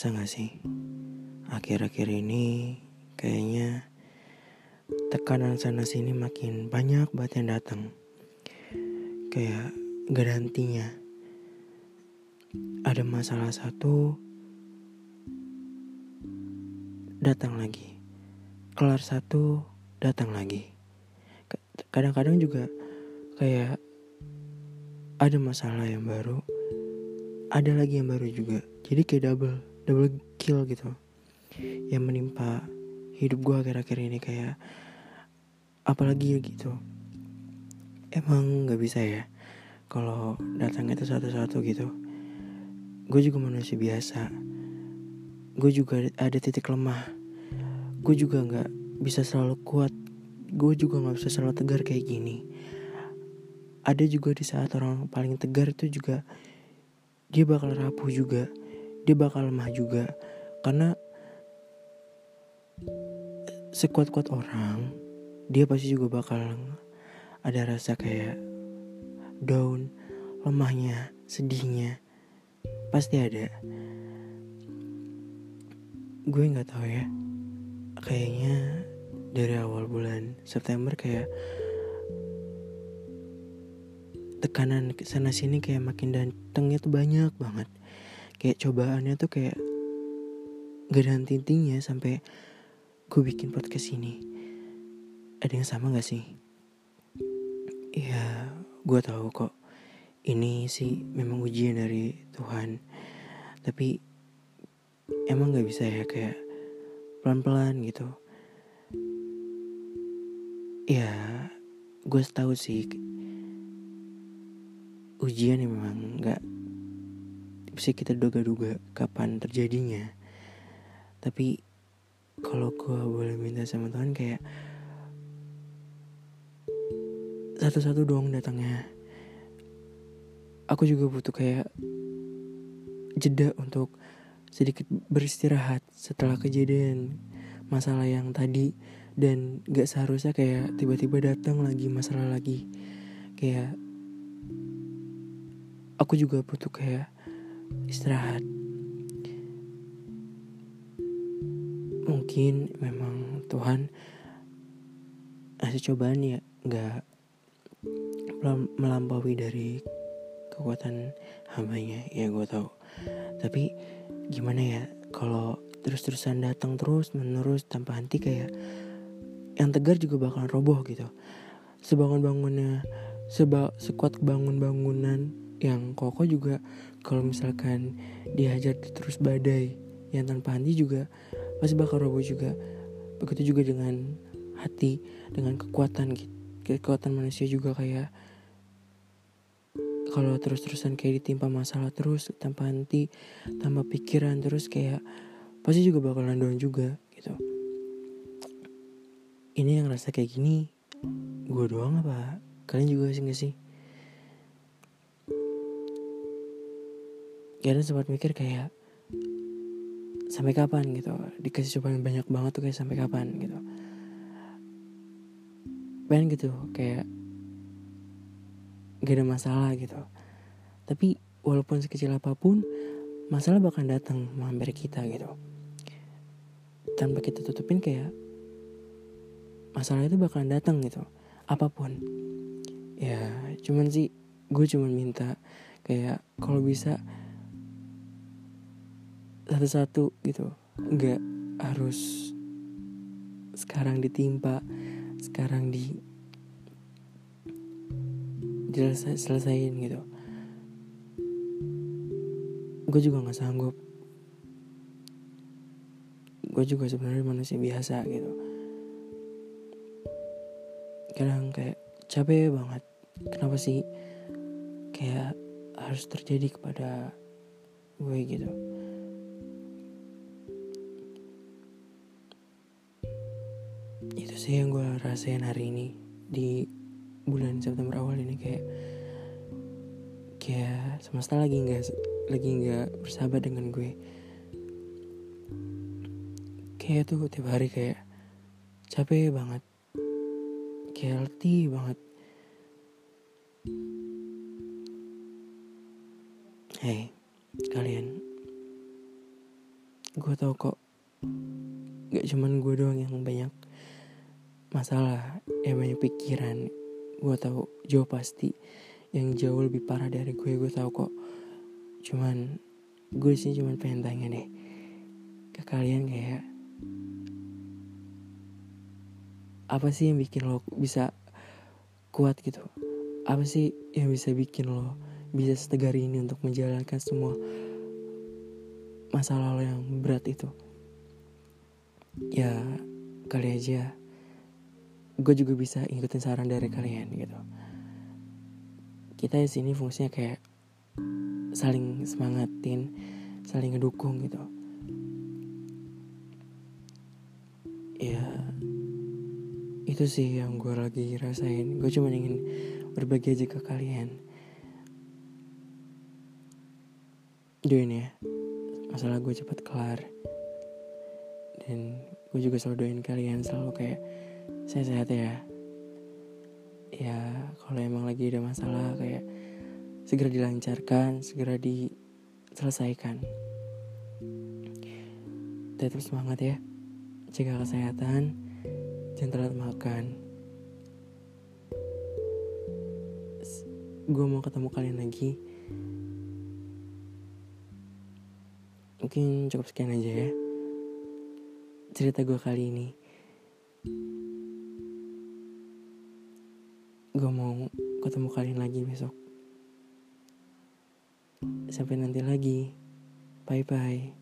ngerasa gak sih? Akhir-akhir ini kayaknya tekanan sana sini makin banyak banget yang datang. Kayak hentinya. Ada masalah satu, datang lagi. Kelar satu, datang lagi. Kadang-kadang juga kayak ada masalah yang baru, ada lagi yang baru juga. Jadi kayak double, double kill gitu. Yang menimpa hidup gue akhir-akhir ini kayak apalagi gitu. Emang gak bisa ya kalau datang itu satu-satu gitu. Gue juga manusia biasa. Gue juga ada titik lemah. Gue juga gak bisa selalu kuat. Gue juga gak bisa selalu tegar kayak gini. Ada juga di saat orang paling tegar itu juga dia bakal rapuh juga dia bakal lemah juga. Karena sekuat-kuat orang dia pasti juga bakal ada rasa kayak down lemahnya sedihnya pasti ada. Gue nggak tahu ya kayaknya dari awal bulan September kayak tekanan sana sini kayak makin datangnya tuh banyak banget kayak cobaannya tuh kayak gak ada henti sampai gue bikin podcast ini. Ada yang sama gak sih? Ya gue tahu kok. Ini sih memang ujian dari Tuhan. Tapi emang gak bisa ya kayak pelan-pelan gitu. Ya gue tahu sih ujian memang gak bisa kita duga-duga kapan terjadinya. Tapi kalau gue boleh minta sama Tuhan kayak satu-satu doang datangnya. Aku juga butuh kayak jeda untuk sedikit beristirahat setelah kejadian masalah yang tadi. Dan gak seharusnya kayak tiba-tiba datang lagi masalah lagi. Kayak aku juga butuh kayak istirahat. Mungkin memang Tuhan ngasih cobaan ya nggak melampaui dari kekuatan hambanya ya gue tahu. Tapi gimana ya kalau terus-terusan datang terus menerus tanpa henti kayak yang tegar juga bakalan roboh gitu. Sebangun bangunnya seba sekuat bangun bangunan yang kokoh juga kalau misalkan dihajar terus badai yang tanpa henti juga pasti bakal roboh juga. Begitu juga dengan hati dengan kekuatan kekuatan manusia juga kayak kalau terus-terusan kayak ditimpa masalah terus tanpa henti tanpa pikiran terus kayak pasti juga bakalan down juga gitu. Ini yang rasa kayak gini gue doang apa? Kalian juga sih gak sih kadang sempat mikir kayak sampai kapan? gitu. Dikasih cobaan banyak banget tuh kayak sampai kapan? gitu. Pengen gitu kayak gak ada masalah gitu. Tapi walaupun sekecil apa pun masalah bakal datang mampir kita gitu. Tanpa kita tutupin kayak masalah itu bakalan datang gitu. Apa pun. Ya cuman sih gue cuman minta kayak kalau bisa satu-satu gitu. Nggak harus sekarang ditimpa sekarang di selesai selesaiin gitu. Gue juga nggak sanggup. Gue juga sebenarnya manusia biasa gitu. Kadang kayak capek banget. Kenapa sih kayak harus terjadi kepada gue gitu itu sih yang gue rasain hari ini di bulan September awal ini kayak kayak semesta lagi nggak lagi nggak bersahabat dengan gue. Kayak tuh tiap hari kayak capek banget kayak letih banget. Hei kalian gue tau kok gak cuman gue doang yang banyak masalah yang banyak pikiran. Gue tahu jauh pasti yang jauh lebih parah dari gue. Gue tahu kok. Cuman gue sih cuman pengen tanya deh ke kalian kayak apa sih yang bikin lo bisa kuat gitu? Apa sih yang bisa bikin lo bisa setegar ini untuk menjalankan semua masalah lo yang berat itu? Ya kali aja gue juga bisa ikutin saran dari kalian gitu. Kita di sini fungsinya kayak saling semangatin saling ngedukung gitu. Ya itu sih yang gue lagi rasain. Gue cuma ingin berbagi aja ke kalian. Doain ya. Masalah gue cepat kelar. Dan gue juga selalu doain kalian selalu kayak saya sehat ya. Ya kalau emang lagi ada masalah kayak segera dilancarkan segera diselesaikan. Tetap semangat ya. Jaga kesehatan. Jangan telat makan. Gue mau ketemu kalian lagi. Mungkin cukup sekian aja ya. Cerita gue kali ini gue mau ketemu kalian lagi besok. Sampai nanti lagi. Bye bye